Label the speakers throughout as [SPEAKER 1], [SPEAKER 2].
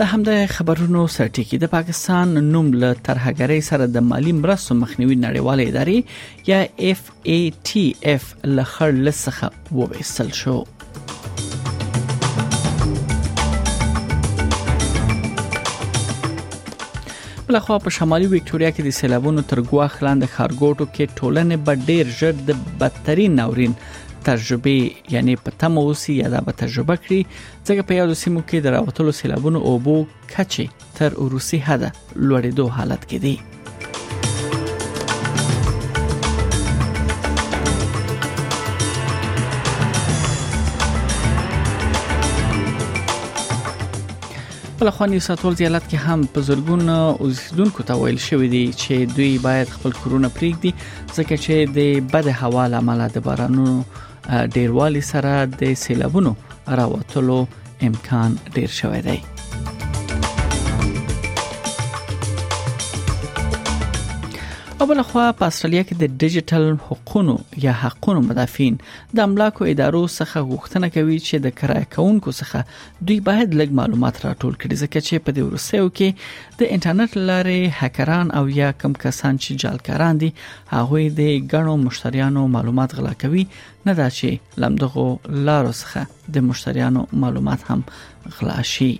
[SPEAKER 1] له همدې خبرونو سرټیکی د پاکستان نوم له ترهګرۍ سره د مالی مرستو مخنیوي نړیوال ادارې یا اف ای ټی اف له خړ لسخه وویسل شو بل خو په شمالي وکټوريا کې د سیلابونو تر ګواښ لاندې خارګوټو کې ټولنې به ډیر ژر د بدترین ناورین تجربه یعنی په تمه اوسي یا دا به تجربه کړي ځکه په یادو سیمو کې د راوتلو سیلابونو اوبو کچې تر وروسي حده لوړېدو حالت کې دی بل خو نیو ساتول زیالات کې هم په زرګون اوسیدونکو ته ویل شوې دي چې دوی باید خپل کورونه پریږدي ځکه چې د بد هوا لامل د بارانونو ډیروالي سره د سیلابونو راوتلو امکان ډیر شوی دی او بل خو په استرالیا کې د ډیجیټل حقوقو یا حقوقو مدافعین د املاکو ادارو څخه غوښتنه کوي چې د کرایه کونکو څخه دوی باید لږ معلومات راټول کړي ځکه چې په دې ورسېو کې د انټرنیټ لارې هکران او یا کم کسان چې جالکاران دي هغه د غنو مشتریانو معلومات غلا کوي نه دا چې لمدغو لارو څخه د مشتریانو معلومات هم غلا شي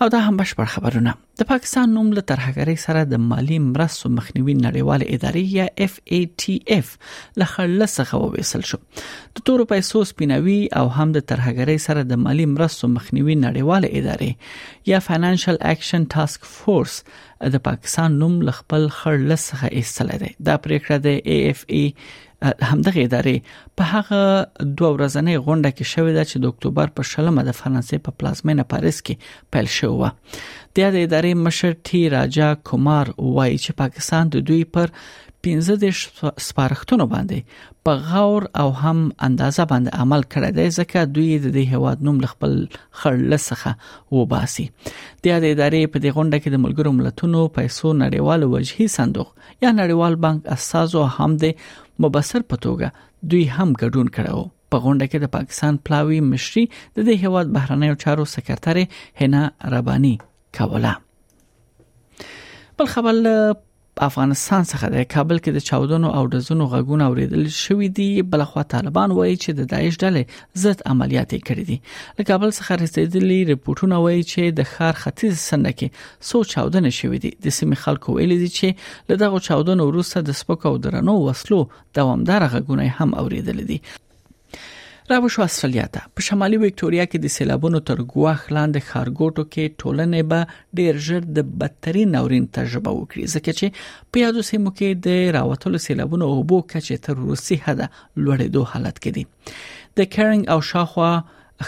[SPEAKER 1] او دا هم بشپړ خبرونه د پاکستان نوم له ترهګرۍ سره د مالی مرستو مخنیوي نړیوال ادارې یا اف ای ټی اف له خړل څخه وویسل شو د تور پیسو سپینوي او هم د ترهګرۍ سره د مالی مرستو مخنیوي نړیوال ادارې یا فینانشل اکشن ټاسک فورس د پاکستان نوم له خپل خړ لسخه ایستل دی دا پریکړه د ای اف ای همدغه ادارې په هغه دوه ورځنۍ غونډه کې شوې ده چې د اکتوبر په شلمه د فرانسې په پلازمینه پاریس کې پیل شوې و د یادې ادارې مشر ټي راجا کومار وایي چې پاکستان د دوی پر 15 سپارښتنو باندې په غور او هم اندازه باندې عمل کړی دی ځکه دوی د دې هواد نوم خپل خړل څخه وباسي د یاد ادارې په دې غونډه کې د ملګرو ملتونو پیسو نړیوال وجهي صندوق یا نړیوال بانک اساسو هم د مبصر په توګه دوی هم ګډون کړو په غونډه کې د پاکستان پلاوی مشري د دې هواد بهرنیو چارو سکرټر حنا ربانی کوله بل خبر په افغانستان څخه د کابل کې د چاودنو او دزونو غږونه اوریدل شوې دي بل خو طالبان وایي چې د داعش ډلې ضد عملیات کړې دي له کابل څخه رسیدلي رپورټونه وایي چې د خار ختیځ سنده کې سو چاودنې شوې دي د سیمې خلکو ویل دي چې له دغه چاودنو وروسته د سپکو او درنو وسلو دوامدار غږونه هم اوریدل دي راوښو استرالیا ته په شمالي وکټوريا کې د سیلابونو تر ګواښ لاندې خارګوټو کې ټولنې به ډیر ژر د بدترین ناورین تجربه وکړي ځکه چې په یادو سیمو کې د راوتلو سیلابونو او بو کچې تر روسي حد لوړېدو حالت کې دي د کیرنګ او شاخوا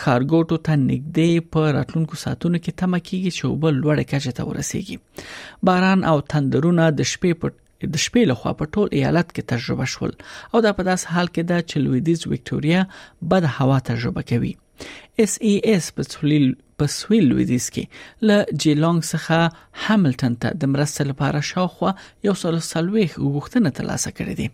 [SPEAKER 1] خارګوټو ته نږدې په راتلونکو ساعتونو کې تمه کیږي چې وبل لوړ کچه ته ورسیږي باران او تندرونه د شپې په د شپې له خوا په ټول ایالت کې تجربه شول او دا په داس حال کې ده چې لویدیز وکټوريا بد هوا تجربه کوي اس ای اس په سویل په سویل لویدیز کې له جیلونګ څخه هاملټن ته د مرستې لپاره شاوخوا یو سل سلويخ غوښتنه ترلاسه کړې دي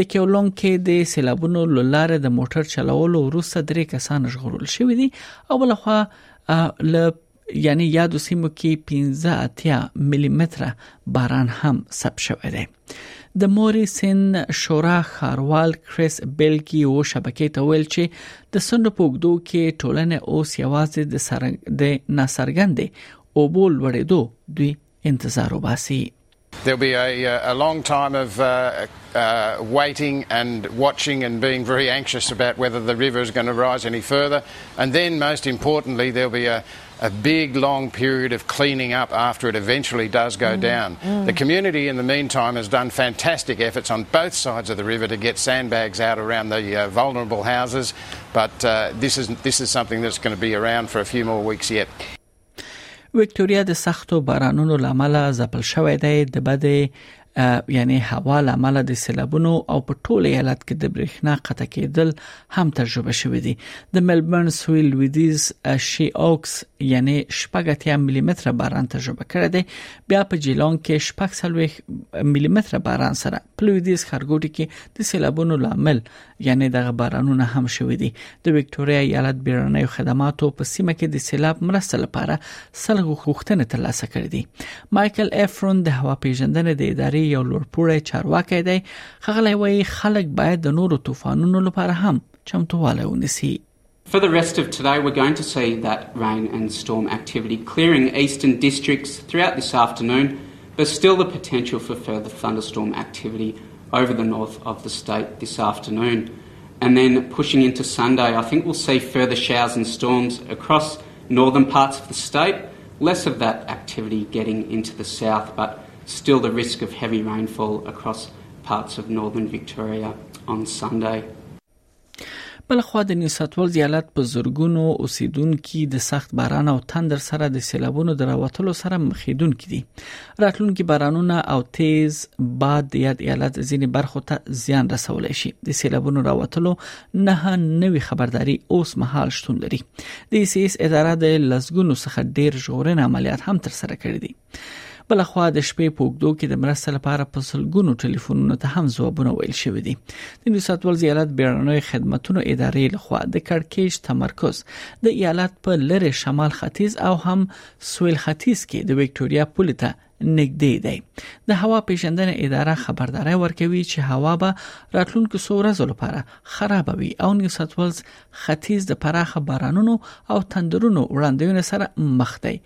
[SPEAKER 1] د کیولونګ کې د سیلابونو لاره د موټر چلولو وروسته درې کسان ژغورل شوې دي او بلخوا له یعنی یادو سیمو کې 15 اتیا ملي متره باران هم ثبت شوی دی د موري سن شورا خاروال کریس بلګي او شبکې ته ویل چې د سندو پوګدو کې ټولنه اوس یوازې د سرنګ د ناسرګندې او بول وړېدو دوی انتظار وباسي
[SPEAKER 2] There'll be a, a long time of uh, uh, waiting and watching and being very anxious about whether the river is going to rise any further. And then, most importantly, there'll be a, a big, long period of cleaning up after it eventually does go mm. down. Mm. The community, in the meantime, has done fantastic efforts on both sides of the river to get sandbags out around the uh, vulnerable houses, but uh, this, is, this is something that's going to be around for a few more weeks yet.
[SPEAKER 1] وکټوريا د سختو بارانونو لامل ځپل شوې ده د بده یعنی هوا لامل د سیلابونو او په ټول ایالت کې د برېښنا قطع کېدل هم تجربه شوې دي د ملبورن سویل لویدیز شي اوکس یعنی شپږتیا ملي متر باران تجربه کړی دی بیا په جیلون کې شپږ سلوي ملي متر باران سره په لویدیز خرګوټي کې د سیلابونو لامل یعنی دغه بارانونه هم شوې دي د وکټوريا ایالت بیړنۍ خدماتو په سیمه کې د سیلاب مرسته لپاره سلغو خوښتنه ترلاسه کړې دي مايكل افرون د هوا پیژندنې د ادارې یو لوړپوړی چارواکي دی خغلی وایي خلک باید د نورو طوفانونو لپاره هم چمتووالی ونیسي
[SPEAKER 3] For the rest of today, we're going to see that rain and storm activity clearing eastern districts throughout this afternoon, but still the potential for further thunderstorm activity over the north of the state this afternoon. And then pushing into Sunday, I think we'll see further showers and storms across northern parts of the state. Less of that activity getting into the south, but still the risk of heavy rainfall across parts of northern Victoria on Sunday.
[SPEAKER 1] بل خو د نیوساتولز ایالت په زورګونو اوسیدونکو د سخت باران او تندر سره د سیلابونو دراوتلو سره مخیدونکو دي راتلونکي بارانونه او تیز باد د یاد ایالت ځینې برخو ته زیان رسول شي د سیلابونو راوتلو نه نوې خبرداري اوس مهال شتون لري د سی اس اداره د لسګونو څخه ډیر ژغورنې عملیات هم تر سره کړی دي بلخوا د شپې په اوږدو کې د مرستې لپاره په سلګونو ټلیفونونو ته هم ځوابونه ویل شوې دي د نیو ساوث ویلز ایالت بیړنۍ خدماتو ادارې لخوا د کړکېچ تمرکز د ایالت په لری شمال ختیځ او هم سویل ختیځ کې د وکټوريا پولې ته نږدې دی د هوا پیژندنې اداره خبرداري ورکوي چې هوا به راتلونکو څو ورځو لپاره خراب وي او نیو ساوث ویلز ختیځ د پراخه بارانونو او تندرونو وړاندوینه سره مخ دی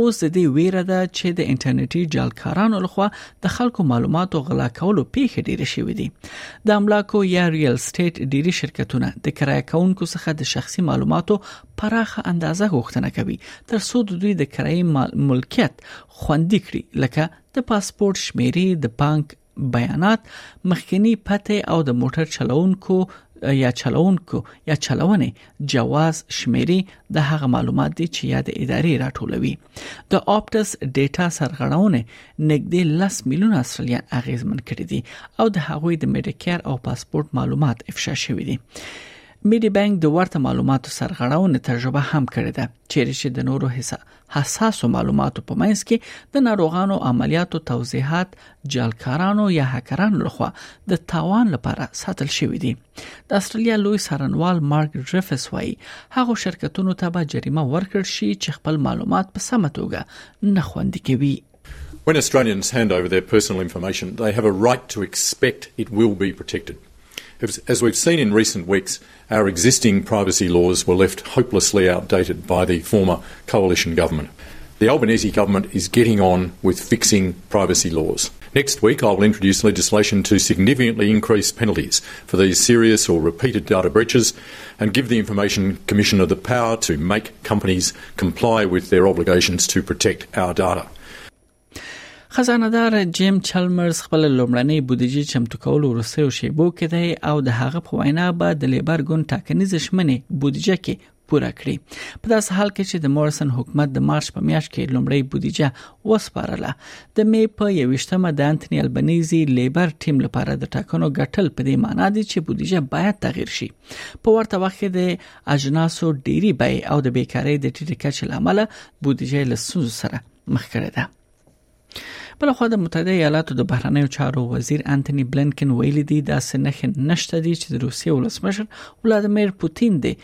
[SPEAKER 1] اوس د دې ویره ده چې د انټرنیټي جالکارانو لخوا د خلکو معلوماتو غلا کولو پیښې ډېر شوې دي د املاکو یا ریل سټیټ ډېری شرکتونه د کرایه کونکو څخه د شخصي معلوماتو پراخه اندازه غوښتنه کوي تر څو د دوی د کرایې ملکیت خوندي کړي لکه د پاسپورت شمیرې د بانک بیانات مخکنی پته او د موټر چلوونکو یا چلوونکو یا چلونې جواز شمیرې د هغه معلومات دي چې یاد ادارې راټولوي د اپټس ډیټا سرغړونه نږدې 10 میلیون استرالیان اغیزمن کړي دي او د هغوی د میډیکیر او پاسپورت معلومات افشا شوي دي میډي بانک د ورته معلوماتو سرغړونه تجربه هم کړې ده چیرې چې د نورو حساب حساسو معلوماتو په منځ کې د ناروغانو عملیاتو توضیحات جالکارانو یا هکرانو لخوا د تاوان لپاره ساتل شوې دي د استرالیا لوی سرنوال مارک ډریفس وایي هغه شرکتونو ته به جریمه ورکړ شي چې خپل معلومات په سمه توګه نه خوندي کوي
[SPEAKER 4] When Australians hand over their personal information, they have a right to expect it will be protected. As we've seen in recent weeks, our existing privacy laws were left hopelessly outdated by the former coalition government. The Albanese government is getting on with fixing privacy laws. Next week, I will introduce legislation to significantly increase penalties for these serious or repeated data breaches and give the Information Commissioner the power to make companies comply with their obligations to protect our data.
[SPEAKER 1] خزانه دار جیم چلمرز خپل لومړنۍ بودیجه چمتو کول ورسېو شیبو کې دی او د هغه په وینا به د لیبر ګوند ټاکنیز شمنې بودیجه کې پوره کړي په داس حال کې چې د مورسن حکومت د مارچ په میاشت کې لومړی بودیجه وسپارله د می په یوشتمه د انتنی البنیزي لیبر ټیم لپاره د ټاکنو ګټل په دې معنی دي چې بودیجه باید تغیر شي په ورته وخت کې د اجناسو ډیری بای او د بیکاری د ټیټ کچې لامل بودیجه له سوز سره مخ کړې ده بل خو د متحده ایالاتو د بهرنیو چارو وزیر انټونی بلینکن ویلي دی دا سنخ نشته دی چې د روسیې ولسمشر ولادمیر پوتین دی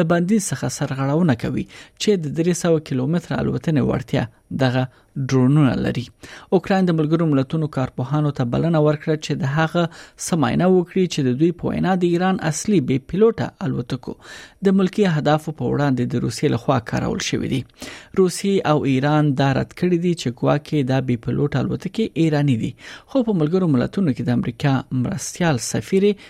[SPEAKER 1] له بندیز څخه سرغړونه کوي چې د 300 کیلومتر الوتنې وړتیا دغه ډرونونه لري اوکراین د ملګرو ملتونو کارپوهانو ته بلنه ورکړه چې د هغه سماینه وکړي چې د دوی په وینا د ایران اصلي بې پیلوټه الوتکو د ملکی اهدافو په وړاندې د روسیې لخوا کارول شوې دي روسیې او ایران دا رد کړی دي چې ګواکې دا بې پیلوټه الوتکې ایرانی دي خو په ملګرو ملتونو کې د امریکا مرستيال سفیر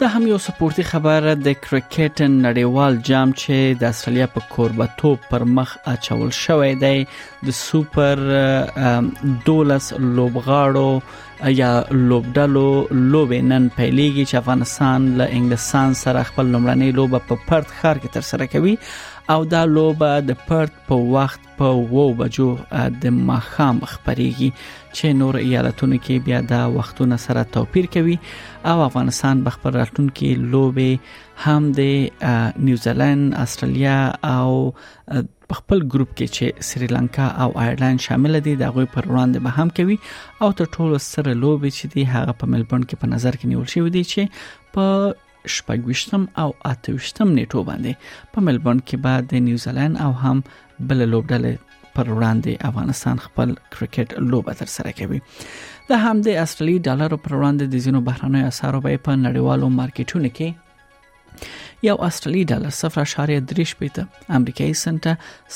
[SPEAKER 1] دا هم یو سپورتي خبر د کرکټ نړیوال جام چې د استرالیا په کوربتوب پر مخ اچول شوې دی د سوپر دولس لوبغاړو یا لوبډلو لوبې نن پیلېږي چې افغانستان له انګلستان سره خپل لومړنۍ لوبه په پرت ښار کې تر سره کوي او دا لوبه د پرت په وخت په وو بجو د ماخام خبريږي چې نور ایالتونو کې بیا د وختونو سره توپیر کوي او افغانستان به خبر راتلونکي لوبي هم د نیوزیلند استرالیا او په خپل ګروپ کې چې سریلانکا او آیرلند شامل دي د غوي پر وړاندې به هم کوي او تر ټولو سره لوبي چې دی هغه په ملبورن کې په نظر کې نیول شوې دي چې په شپږوشتم او اتوشتم نیټو باندې په ملبورن کې به د نیوزیلند او هم بل لوبډلې پر وړاندې افغانستان خپل کرکټ لوبه تر سره کوي د همدې اصلي ډالر پر وړاندې د زینو بهرنۍ اسعارو به په نړیوالو مارکیټونو کې یو استرالی ډالر 0.3 پېته امریکایي سنت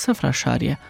[SPEAKER 1] 0.5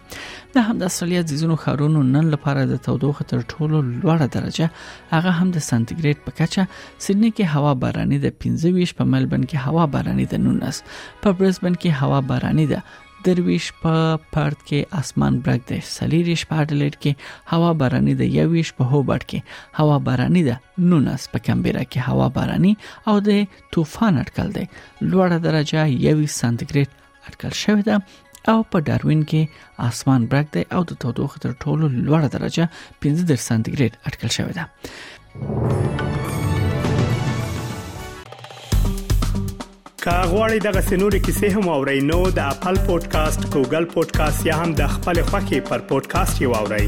[SPEAKER 1] د همدا سړیا ځینو خارونو نن لپاره د تودوخه تر ټولو لوړه درجه هغه هم د سانتیګریډ په کچه سیدنی کې هوا باراني د 25 په ملبن کې هوا باراني د 19 په برزبن کې هوا باراني ده درویش په پارت کې اسمان برګ دی سلیریش په اډلیډ کې هوا باراني ده یویش په هوبرټ کې هوا باراني ده نونس په کمبيرا کې هوا باراني او د طوفان اټکل دی لوړه درجه یوي سانتیګریډ اټکل شوې ده او په داروین کې اسمان برګ دی او د تودوخې تر ټولو لوړه درجه 15 سانتیګریډ اټکل شوې ده
[SPEAKER 5] که غواړئ دغه سنوري کیسې هم او رینو د خپل پودکاسټ ګوګل پودکاسټ یا هم د خپل خاكي پر پودکاسټ یو اورئ